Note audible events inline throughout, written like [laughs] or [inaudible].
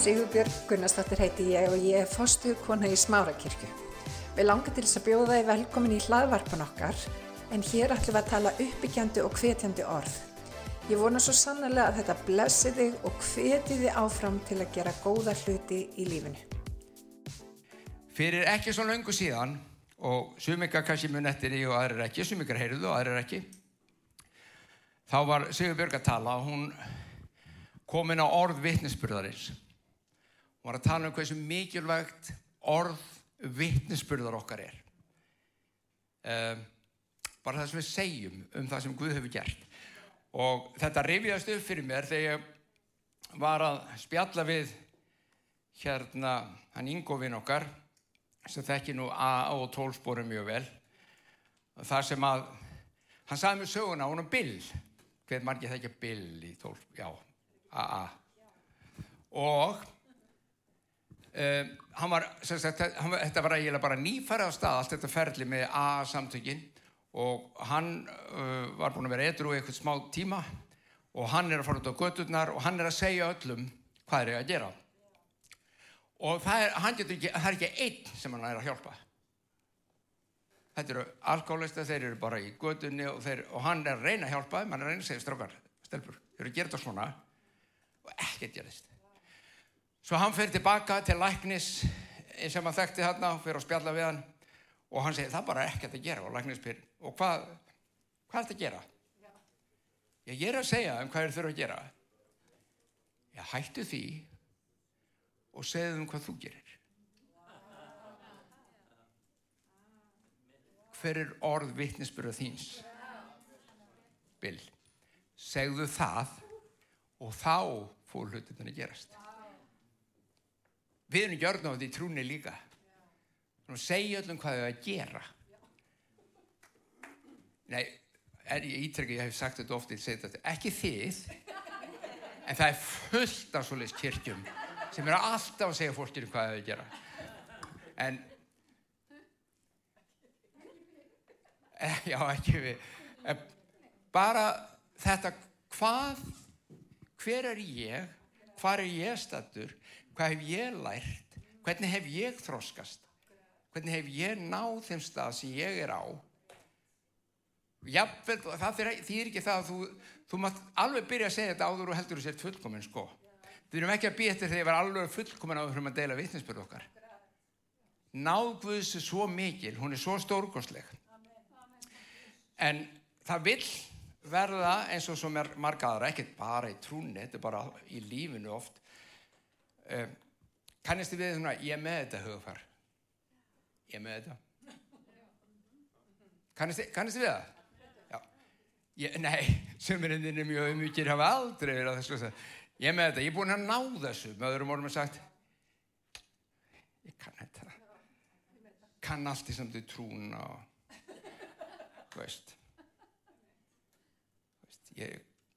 Sigurbjörg Gunnarsdóttir heiti ég og ég er fostu kona í Smárakirkju. Við langar til þess að bjóða þið velkomin í hlaðvarpan okkar en hér ætlum við að tala uppbyggjandi og hvetjandi orð. Ég vona svo sannlega að þetta blessi þig og hveti þið áfram til að gera góða hluti í lífinu. Fyrir ekki svo löngu síðan og sumikar kannski mun eftir í og aðrir ekki, sumikar heyrðu og aðrir ekki þá var Sigurbjörg að tala og hún kom inn á orð vittnesburðarins hún var að tala um hversu mikilvægt orð vittnesburðar okkar er. Um, bara það sem við segjum um það sem Guð hefur gert. Og þetta rifjaðist upp fyrir mér þegar ég var að spjalla við hérna hann Ingóvin okkar sem þekki nú A og tólspórum mjög vel. Þar sem að hann sagði mér söguna á húnum Bill. Hver margir þekkja Bill í tólsp, já, AA og um, hann var, sagt, hann, þetta var eiginlega bara nýfæra á stað allt þetta ferli með AA samtökin og hann uh, var búin að vera edru í eitthvað smá tíma. Og hann er að fara út á gödurnar og hann er að segja öllum hvað er ég að gera. Og það er, ekki, það er ekki einn sem hann er að hjálpa. Þetta eru alkoholista þeir eru bara í gödunni og, þeir, og hann er að reyna að hjálpa þeim hann er að reyna að segja strákar, stelpur þeir eru að gera þetta svona. Og ekkert gerist svo hann fyrir tilbaka til læknis sem hann þekkti þarna og fyrir að spjalla við hann og hann segir það bara ekkert að gera og læknis pyr og hvað hvað er þetta að gera Já, ég er að segja um hvað þeir þurfa að gera Já, hættu því og segðu um hvað þú gerir. Hver er orð vittnesbyrða þíns? Bill, segðu það og þá fór hlutin að gerast. Við erum gjörn á því trúni líka. Að segja öllum hvað þau að gera. Nei, er, ég ítrykki, ég hef sagt þetta ofti, þetta, ekki þið, en það er fullt af svolítið kirkjum sem eru alltaf að segja fólkinu hvað það er að gera. En eh, já ekki við. En bara þetta hvað hver er ég? Hvað er ég stattur hvað hef ég lært hvernig hef ég þróskast hvernig hef ég náð þeim stað sem ég er á Jafnvel, það þýr ekki það að þú, þú mátt alveg byrja að segja þetta áður og heldur þú sér fullkominn sko Við erum ekki að býja eftir þegar ég var alveg fullkomin á því að deila vittnesbyrðu okkar. Náðguðs er svo mikil, hún er svo stórgóðsleg. En það vil verða eins og svo marga aðra, ekkert bara í trúni, þetta er bara í lífinu oft. Um, kannist þið við svona, ég er með þetta hugafar. Ég er með þetta. Kannist þið, kannist þið við það? Ég, nei, sömurinn er mjög umvikið, hafa aldrei verið á þessu. Ég með þetta, ég er búin að ná þessu með öðrum orðum að sagt ég kann þetta kann allt í samt í trún og veist ég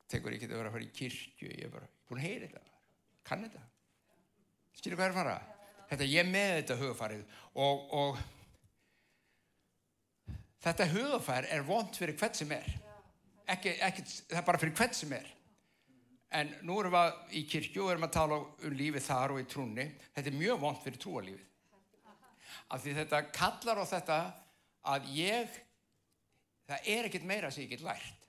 tekur ekki að vera að fara í kirkju ég er bara búin að heyra þetta kann þetta skilur hvað er að fara þetta ég með þetta hugfarið og, og þetta hugfær er vond fyrir hvert sem er ekki, ekki, það er bara fyrir hvert sem er En nú erum við í kirkju og erum að tala um lífið þar og í trúnni. Þetta er mjög vond fyrir trúalífið. Af því þetta kallar á þetta að ég, það er ekkert meira sem ég get lært.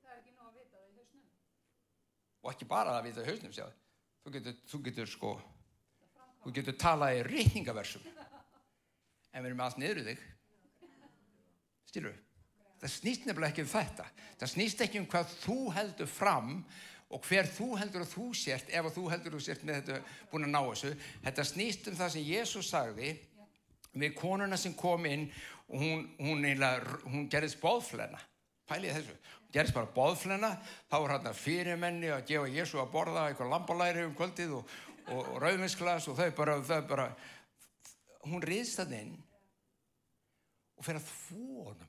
Það er ekki nóg að vita það í hausnum. Og ekki bara að vita í hausnum, sjáðu. Þú getur, þú getur sko, þú getur talað í reyningaversum. En við erum allt niður í þig. Stýrur við? það snýst nefnilega ekki um þetta það snýst ekki um hvað þú heldur fram og hver þú heldur að þú sért ef að þú heldur að þú sért með þetta búin að ná þessu þetta snýst um það sem Jésús sagði við konuna sem kom inn og hún, hún, hún gerðist bóðflena pælið þessu, hún gerðist bara bóðflena þá var hann að fyrirmenni að gefa Jésú að borða eitthvað lambalæri um kvöldið og, og, rauðmisklas og þau bara, þau bara hún riðst það inn og fer að þvónum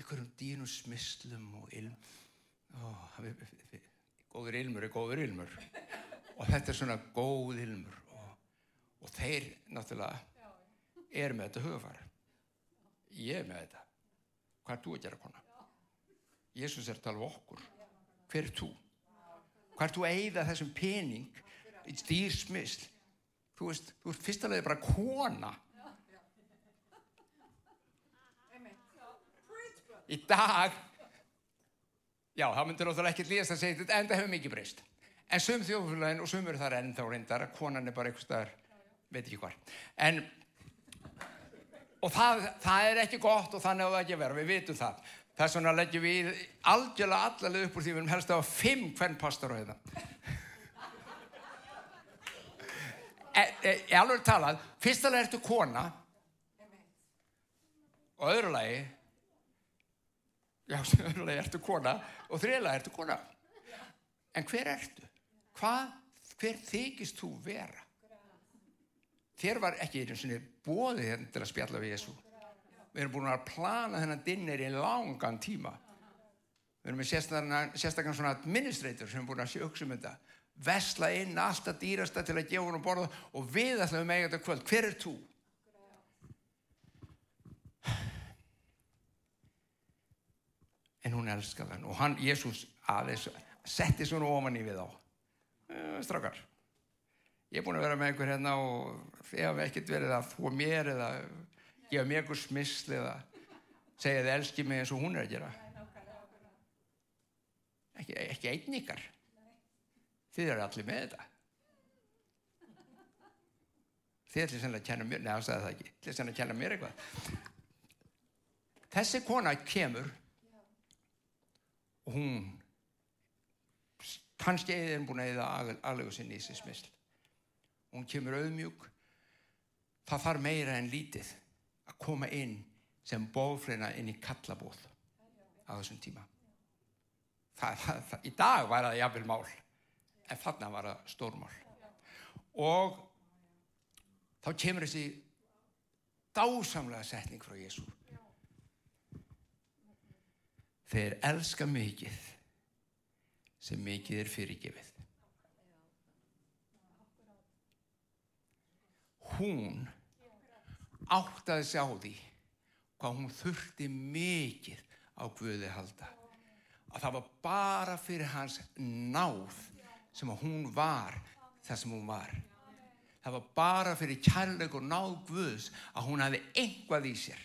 ykkur um dýnum smislum og ilm við, góður ilmur er góður ilmur. Og þetta er svona góð ilmur og, og þeir náttúrulega er með þetta hugafar. Ég er með þetta. Hvað er þú að gera kona Jésús er að tala um okkur hver er þú Hvert þú eigða þessum pening í dýrsmisl. Þú veist, þú ert fyrsta leiði bara kona. Í dag, já, það myndir náttúrulega ekki líðast að segja þetta, en það hefur mikið breyst. En sum þjóðfélagin og sum eru þar ennþá reyndar, að konan er bara einhvers staðar, veit ekki hvar. En, og það, það er ekki gott og þannig á það ekki að vera, við vitum það. Þess vegna leggjum við algjörlega allalega upp úr því við erum helst að hafa fimm hvern pastor á þetta. Ég alveg talað, fyrstulega ertu kona og öðru lagi, já, [laughs] öðru lagi ertu kona og þriðlega ertu kona. En hver ertu? Hvað, hver þykist þú vera? Þér var ekki einu sinni bóðið hérna til að spjalla við Jésu. Við erum búin að plana þennan dinner í langan tíma. Við erum með sérstaklega svona administrator sem er búin að sjöksa um þetta. Vesla inn alltaf dýrasta til að gefa hún að borða og við ætlum með þetta kvöld. Hver er þú? En hún elskar hann og hann, Jésús, aðeins setti svona ofan í við á. Strákar, ég er búin að vera með einhver hérna og þið hafa ekkert verið að þó mér eða gefa mér einhver smissl eða segja þið elski mig eins og hún er að gera. Ekki, ekki einn ykkar. Þið eru allir með þetta. Þið ætlir sennilega að kenna mér, neða, það það ekki, þið ætlir sennilega að kenna mér eitthvað. Þessi kona kemur og hún kannski eða er búin að eða aðlegu sinni í þessi smisl. Hún kemur auðmjúk. Það þarf meira en lítið að koma inn sem bóflina inn í kallabóð á þessum tíma. Það, það, það, í dag var það jafnvel mál en þarna var það stórmál. Og þá kemur þessi dásamlega setning frá Jésu þeir elska mikið sem mikið er fyrirgefið. Hún áttaði sig á því hvað hún þurfti mikið á Guði halda. Að það var bara fyrir hans náð sem að hún var það sem hún var. Það var bara fyrir kærleik og náð Guðs að hún hafi einhvað í sér.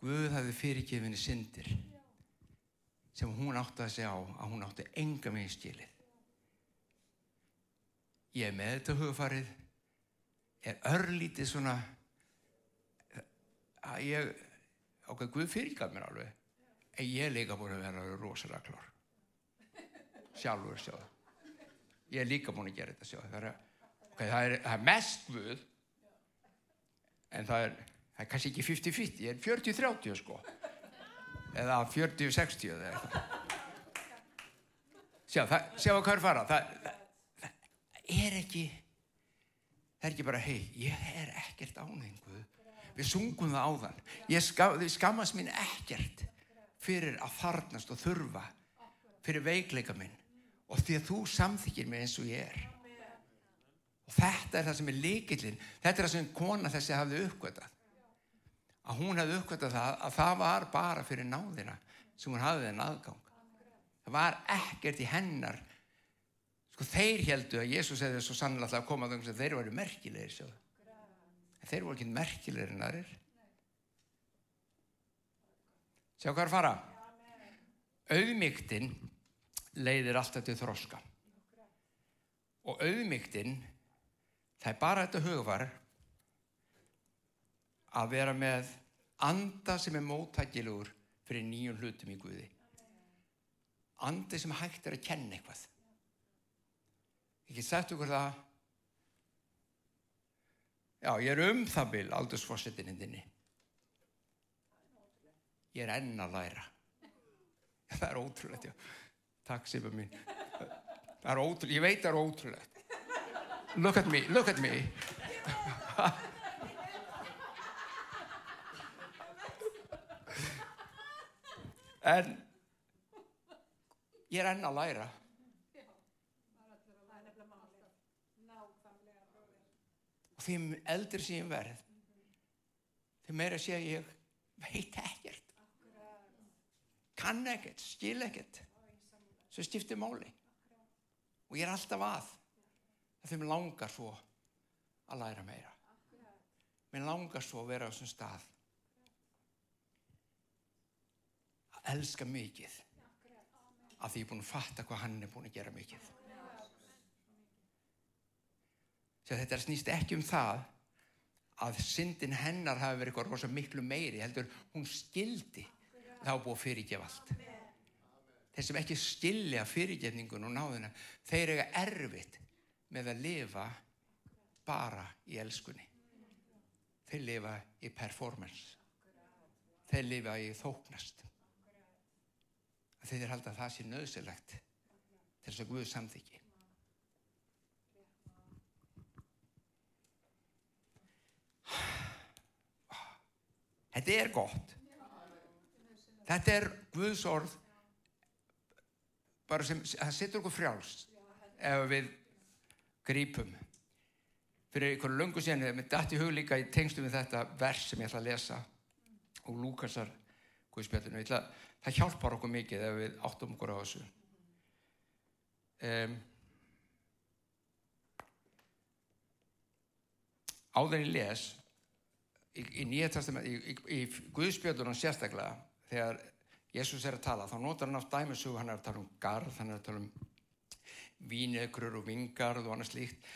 Guð hafi fyrirgefinni syndir sem hún átti að segja á að hún átti enga með í stílið ég er með þetta hugfarið er örlítið svona að ég okkar Guð fyrirgaf mér alveg en ég er líka búin að vera rosalega klár sjálfur sjóð ég er líka búin að gera þetta sjóð það okay, það það er mest Guð en það er, það er kannski ekki 50-50 ég er 40-30 sko. Eða 40-60 eða eitthvað. Sjá, sjá hvað er fara. Það, það, það er ekki það er ekki bara hei, ég er ekkert ánenguð við sungum það áðan. Ég skam, skammast mín ekkert fyrir að farnast og þurfa fyrir veikleika minn. Og því að þú samþykir mig eins og ég er. Og þetta er það sem er líkillin þetta er það sem kona þessi hafði uppgötað að hún hafði uppgötað það að það var bara fyrir náðina sem hún hafði þenn aðgang. Það var ekkert í hennar sko þeir heldu að Jésús hefði svo sannlega að koma að þeir varu merkilegir sjáðu. En þeir voru ekki merkilegir en aðrir. Sjá hvað er fara. Auðmygtin leiðir alltaf til þroska. Og auðmygtin það er bara þetta hugvar að vera með anda sem er móttækilegur fyrir nýjum hlutum í Guði. Andi sem hægt er að kenna eitthvað ekki sagt okkur það Já, ég er um það bil aldursfossetinni þinni. Ég er enn að læra. [laughs] Það er ótrúlegt, já. Takk, Sipa mín. Það er ótrúlegt, ég veit það er ótrúlegt. Look at me, look at me. [laughs] En ég er enn að læra. Því eldur sem ég verð því meira sé ég veit ekkert. Kann ekkert, skil ekkert. Sem skiptir máli. Og ég er alltaf að. Þeim langar svo að læra meira. Mér langar svo að vera á þessum stað. Að elska mikið. Af því ég er búin að fatta hvað hann er búin að gera mikið Sér, þetta snýst ekki um það að syndin hennar hafi verið eitthvað rosa miklu meiri heldur hún skildi þá búið að fyrirgefa allt. Þeir sem ekki skilja fyrirgefningun og náðuna þeir eiga erfitt með að lifa bara í elskunni. Þeir lifa í performance. Þeir lifa í þóknast. Þeir halda að það sé nöðsilegt til þess að Guð samþykki Þetta er gott. Þetta er Guðs orð bara sem, það setur okkur frjálst ef við grípum. Fyrir einhverju löngu senu, mér dætti hug líka í tengstu við þetta vers sem ég ætla að lesa og Lúkasar Guðspjallinu. Ætla, það hjálpar okkur mikið ef við áttum okkur á þessu. Um, áður ég les í, í nýja testament, í, í, í Guðspjöldunum sérstaklega, þegar Jésús er að tala, þá notar hann átt dæmisug, hann er að tala um garð, hann er að tala um vínegrur og vingarð og annað slíkt,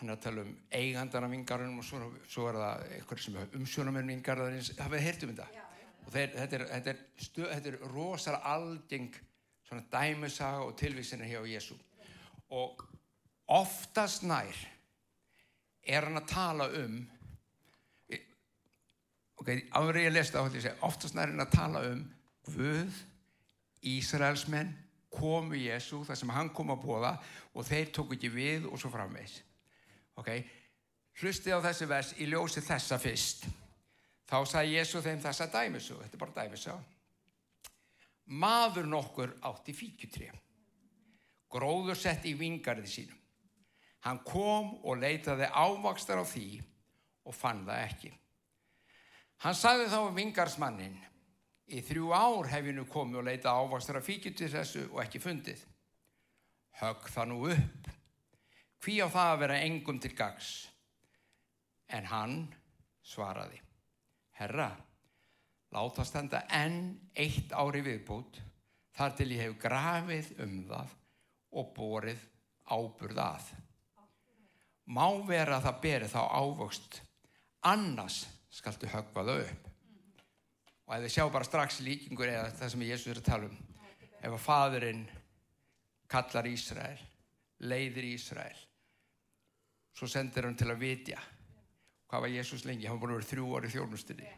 hann er að tala um eigandana vingarðunum og svo, svo er það eitthvað sem umsjónum er vingarðarins, hafið þið heyrt um þetta? Og þeir, þetta, er, þetta, er stu, þetta er rosalega algeng svona dæmisaga og tilvísina hjá Jésú. Og oftast nær er hann að tala um ok, áður ég lesta þá ætlum ég að segja oftast nær hann að tala um Guð, Ísraelsmenn komu Jésu þar sem hann kom að bóða og þeir tók ekki við og svo framvegs ok, hlustið á þessi vers í ljósi þessa fyrst. Þá sagði Jésu þeim þessa dæmisu þetta er bara dæmisu maður nokkur átti fíkjutri gróður sett í vingarði sínum. Hann kom og leitaði ávakstar á því og fann það ekki hann sagði þá vingarsmannin í þrjú ár hef ég nú komið og leitað ávakstar af fíkjutir þessu og ekki fundið. Högg það nú upp. Hví á það að vera engum til gags en hann svaraði herra láta standa enn eitt ári viðbútt þar til ég hef grafið um það og borið áburð að. Má vera að það beri þá ávöxt annars skaltu högva þau upp. Og ef þið sjá bara strax líkingur eða það sem Jésús er að tala um ef að fadurinn kallar Ísrael leiðir Ísrael svo sendir hann til að vitja. Hvað var Jésús lengi, hann var búin að vera þrjú orði þjónustunni.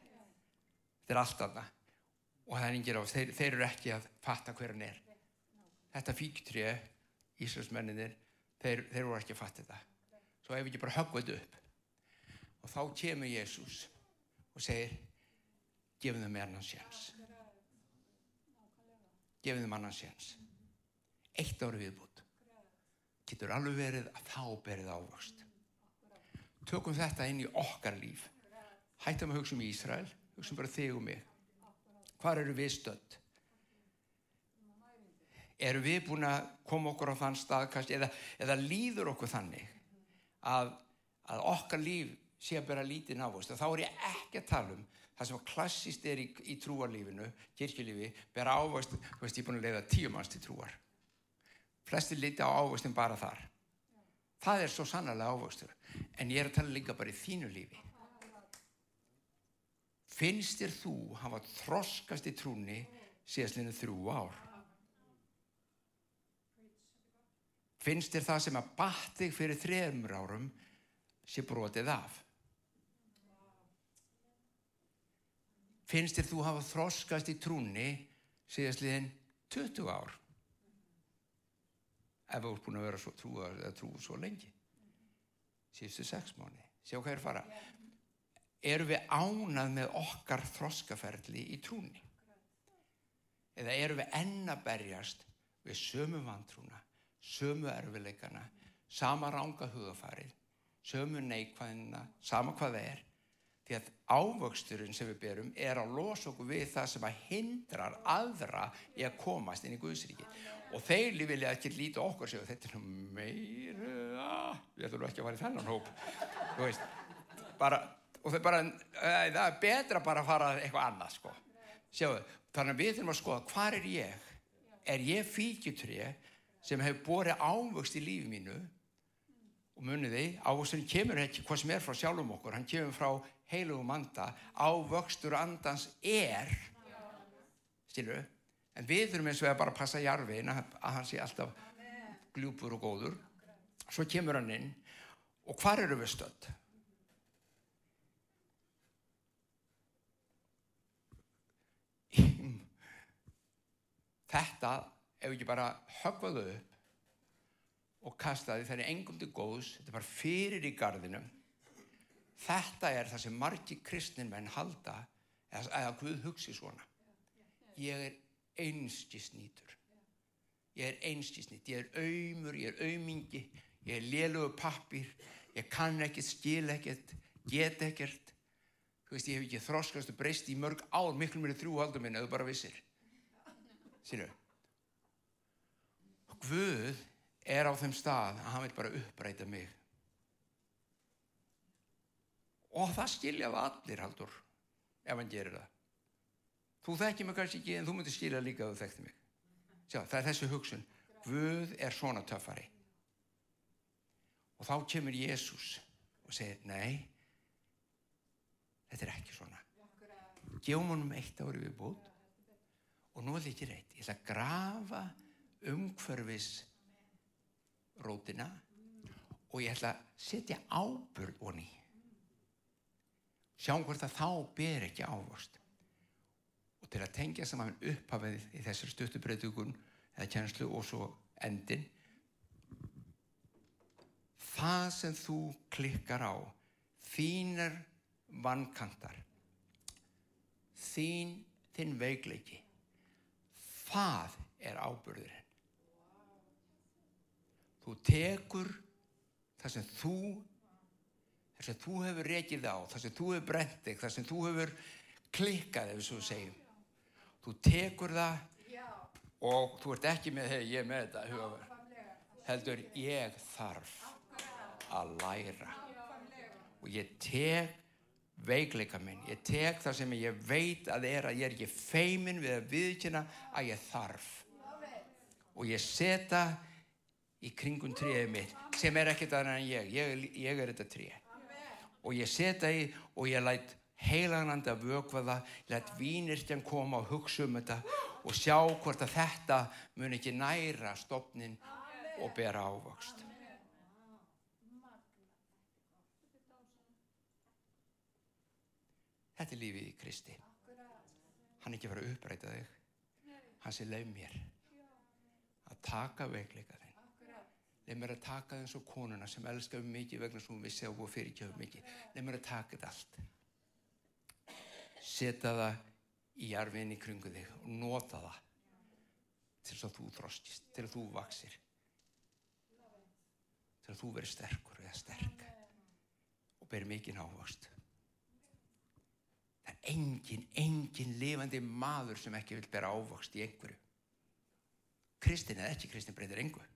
Þetta er allt annað og það er yngir á, þeir, þeir eru ekki að fatta hver hann er. Þetta fíktrið Ísraelsmenninir, þeir, þeir eru ekki að fatta þetta. Svo ef við ekki bara höggum þetta upp og þá kemur Jésús og segir gefum þeim annan séns. Gefum þeim annan séns. Eitt ári viðbútt getur alveg verið að þá berið ávöxt. Tökum þetta inn í okkar líf. Hættum að hugsa um Ísrael. Hugsa bara þig og mig. Hvað eru við stönd eru við búin að koma okkur á þann stað eða, eða líður okkur þannig að, að okkar líf sé að bera lítið návist og þá er ég ekki að tala um það sem klassist er í, í trúarlífinu kirkjulífi, bera ávist ég er búin að leiða tíu manns til trúar. Flesti líti á ávistin bara þar. Það er svo sannarlega ávistur en ég er að tala líka bara í þínu lífi. Finnst þér þú hafa þroskast í trúni síðastlinu þrjú ár? Finnst þér það sem að batt þig fyrir þremur árum sé brotið af finnst þér þú hafa þroskast í trúni síðastliðin 20 ár? Ef þú ert búin að vera svo trú, trú svo lengi. Síðustu sex mánu sjá hvað er fara. Eru við ánað með okkar þroskaferli í trúni eða eru við enna berjast við sömu vantrúna sömu erfileikana sama ránga hugafarið sömu neikvæðina, sama hvað það er því að ávöxturinn sem við berum er að losa okkur við það sem að hindrar aðra í að komast inn í Guðsríki og þeir vilja ekki líta okkur sig og þetta er nú meira. Við ætlum ekki að fara í þennan hóp. Þú veist bara, og þau bara, e, það er betra bara að fara eitthvað annað sko. Sjáu, þannig að við þurfum að skoða hvað er ég? Er ég fíkjutré sem hefur borið ávöxt í lífi mínu? Og muniði, ávöxturinn kemur ekki hvað sem er frá sjálfum okkur, hann kemur frá heilugum anda, ávöxtur andans er stilu, en við þurfum eins og að bara passa jarfin að hann sé alltaf gljúpur og góður svo kemur hann inn og hvar eru við stödd? Þetta ef ekki bara höfðaðu upp og kastaði þeirri engum til góðs, þetta bara fyrir í gardinum. Þetta er það sem margi kristnin menn halda eða, eða Guð hugsi svona. Ég er einskisnýtur. Ég er einskisnýt, ég er auðmur, ég er auðmingi, ég er lélugu pappir, ég kann ekkert, skil ekkert, get ekkert. Þú veist, ég hef ekki þroskast og breyst í mörg ár, miklu mér er þrjú haldur minn, eða bara vissir. Sýnu, Guð er á þeim stað að hann vil bara uppræta mig. Og það skiljaði allir, Haldur, ef hann gerir það. Þú þekkir mig kannski ekki, en þú myndir skilja líka að þú þekkti mig. Sjá, það er þessi hugsun. Guð er svona töffari. Og þá kemur Jésús og segir, nei, þetta er ekki svona. Gjum honum eitt ári við bútt og nú er þetta ekki reitt. Ég ætla að grafa umhverfis rótina og ég ætla að setja ábyrg honi sjáum hvort að þá ber ekki ávast og til að tengja saman upphafið í þessar stuttubreytugun eða kjænslu og svo endin það sem þú klikkar á þínar vankantar þín þinn veikleiki það er ábyrðurinn þú tekur það sem þú það sem þú hefur rekið á það sem þú hefur brent þig það sem þú hefur klikkað ef svo segjum. Þú tekur það og þú ert ekki með hey, ég með þetta hugaver. heldur ég þarf að læra. Og ég tek veikleika minn, ég tek það sem ég veit að er að ég er ekki feimin við að viðkynna að ég þarf. Og ég seta í kringun tríðið mitt sem er ekkert aðra en ég. ég ég er þetta tríð og ég seta í og ég læt heilagnanda vökva það ég læt vínirtjan koma og hugsa um þetta og sjá hvort að þetta mun ekki næra stopnin og bera ávokst Þetta er lífið í Kristi. Hann er ekki verið að uppræta þig. Hann sé leið mér að taka veikleika þinn. Leið mér að taka þinn svo konuna sem elskar um mikið vegna sem hún vissi að hún fyrirkjöfum mikið. Leið mér að taka þetta allt. Seta það í jarfinn í kringu þig og nota það til þess að þú þróskist, til að þú vaksir. Til að þú verið sterkur eða sterk og ber mikið návast það er engin, engin lifandi maður sem ekki vil bera ávokst í einhverju kristin eða ekki kristin breytir einhver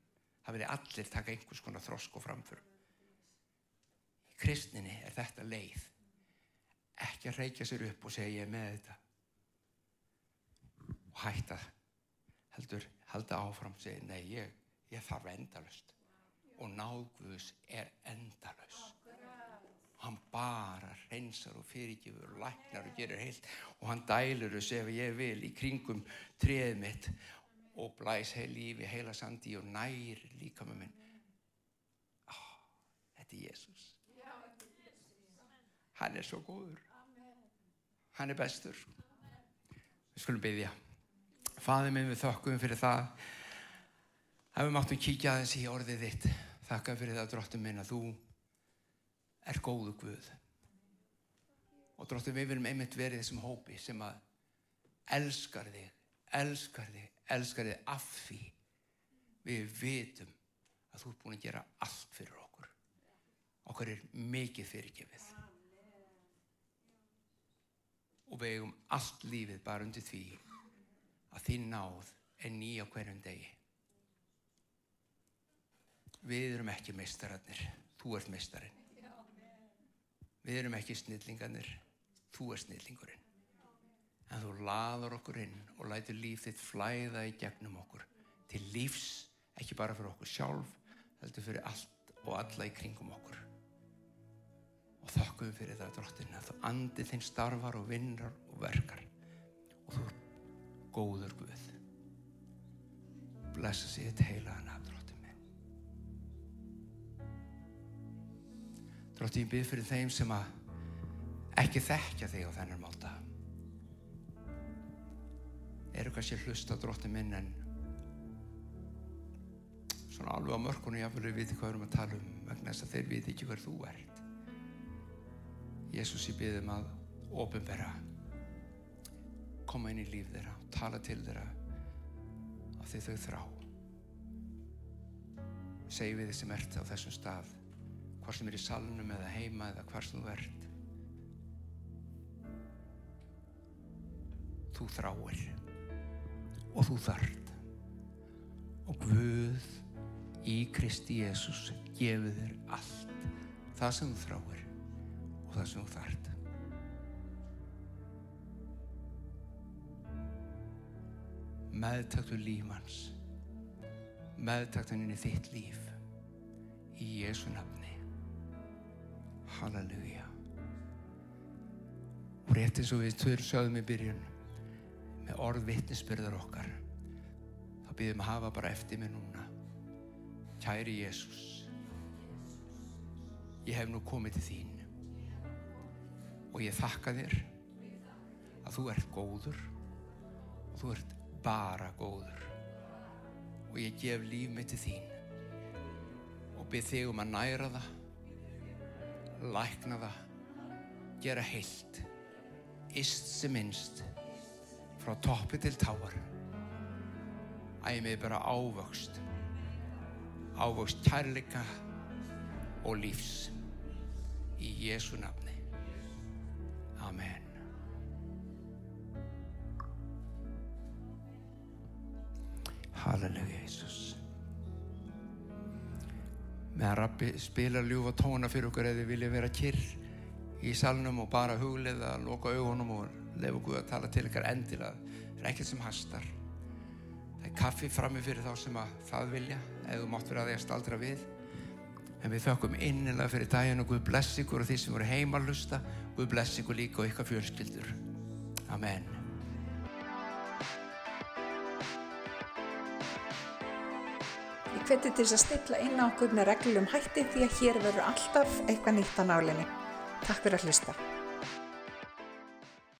það vilja allir taka einhvers konar þrosk og framför. Í kristinni er þetta leið. Ekki að reykja sér upp og segja ég er með þetta. Og hætta. Heldur, halda áfram og segja nei, ég, ég þarf endalust og náðguðs er endalust hann bara reynsar og fyrirgifur og læknar og gerir heilt. Og hann dælur þessu ef ég vil í kringum treðið mitt og blæs heil lífi heila sandi og nær líka með minn oh, þetta er Jésús hann er svo góður hann er bestur við skulum byggja faðið minn við þökkum fyrir það. Að við máttum kíkja aðeins í orðið þitt. Þakka fyrir það dróttum minn að þú er góðu Guð. Og dróttum við viljum einmitt verið þessum hópi sem að elskar þig, elskar þig, elskar þig af því við vitum að þú ert búin að gera allt fyrir okkur okkur er mikið fyrirgefið og við eigum allt lífið bara undir því að þín náð er nýja hverjum degi við erum ekki meistararnir, þú ert meistarinn. Við erum ekki snillingarnir, þú ert snillingurinn. En þú laður okkur inn og lætur líf þitt flæða í gegnum okkur til lífs, ekki bara fyrir okkur sjálf, heldur fyrir allt og alla í kringum okkur. Og þakkum við fyrir það, drottin, að þú andið þinn starfar og vinnar og verkar. Og þú ert góður Guð. Blessa sér þetta heilaðan af, drottin minn. Drottin, ég byrð fyrir þeim sem að ekki þekkja þig á þennan máta. Eru kannski hlusta drottin minn en svona alveg á mörkunni jáfnvel við viti hvað við erum að tala um vegna þess að þeir viti ekki hver þú ert. Jésús, ég byrðum að ofinbera koma inn í líf þeirra tala til þeirra af því þau þrá. Segi við þið sem ert á þessum stað hvað sem er í salnum eða heima eða hvar sem þú ert. Þú þráir og þú þart og Guð í Kristi Jésús gefur þér allt það sem þú þráir og það sem þú þart meðtaktu lífans meðtaktu henni þitt líf í Jésu nafni. Halleluja. Og rétt eins og við tveir sögðum í byrjun orð vittnesbyrðar okkar. Þá býðum að hafa bara eftir mig núna. Kæri Jésús ég hef nú komið til þín og ég þakka þér að þú ert góður og þú ert bara góður. Og ég gef líf mitt til þín og byrð þig um að næra það lækna það gera heilt ist sem minnst frá toppi til táar með bara ávöxt. Ávöxt kærleika og lífs. Í Jésu nafni. Amen. Halleluja, Jesus. Meðan Rabbi spilar ljúfa tóna fyrir okkur eða vilja vera kyrr í salnum og bara huglega, loka augunum og lefa Guð að tala til ykkar endilega. Það er ekkert sem hastar. Það er kaffi frammi fyrir þá sem að það vilja, eða þú mátt vera að því að staldra við. En við þökkum innilega fyrir daginn og Guð bless ykkur og því sem voru heimalusta. Guð bless ykkur líka og ykkar fjölskyldur. Amen. Ég hveti til þess að stilla inn á okkur með reglum hætti því að hér verður alltaf eitthvað nýtt á nálinni. Takk fyrir að hlusta.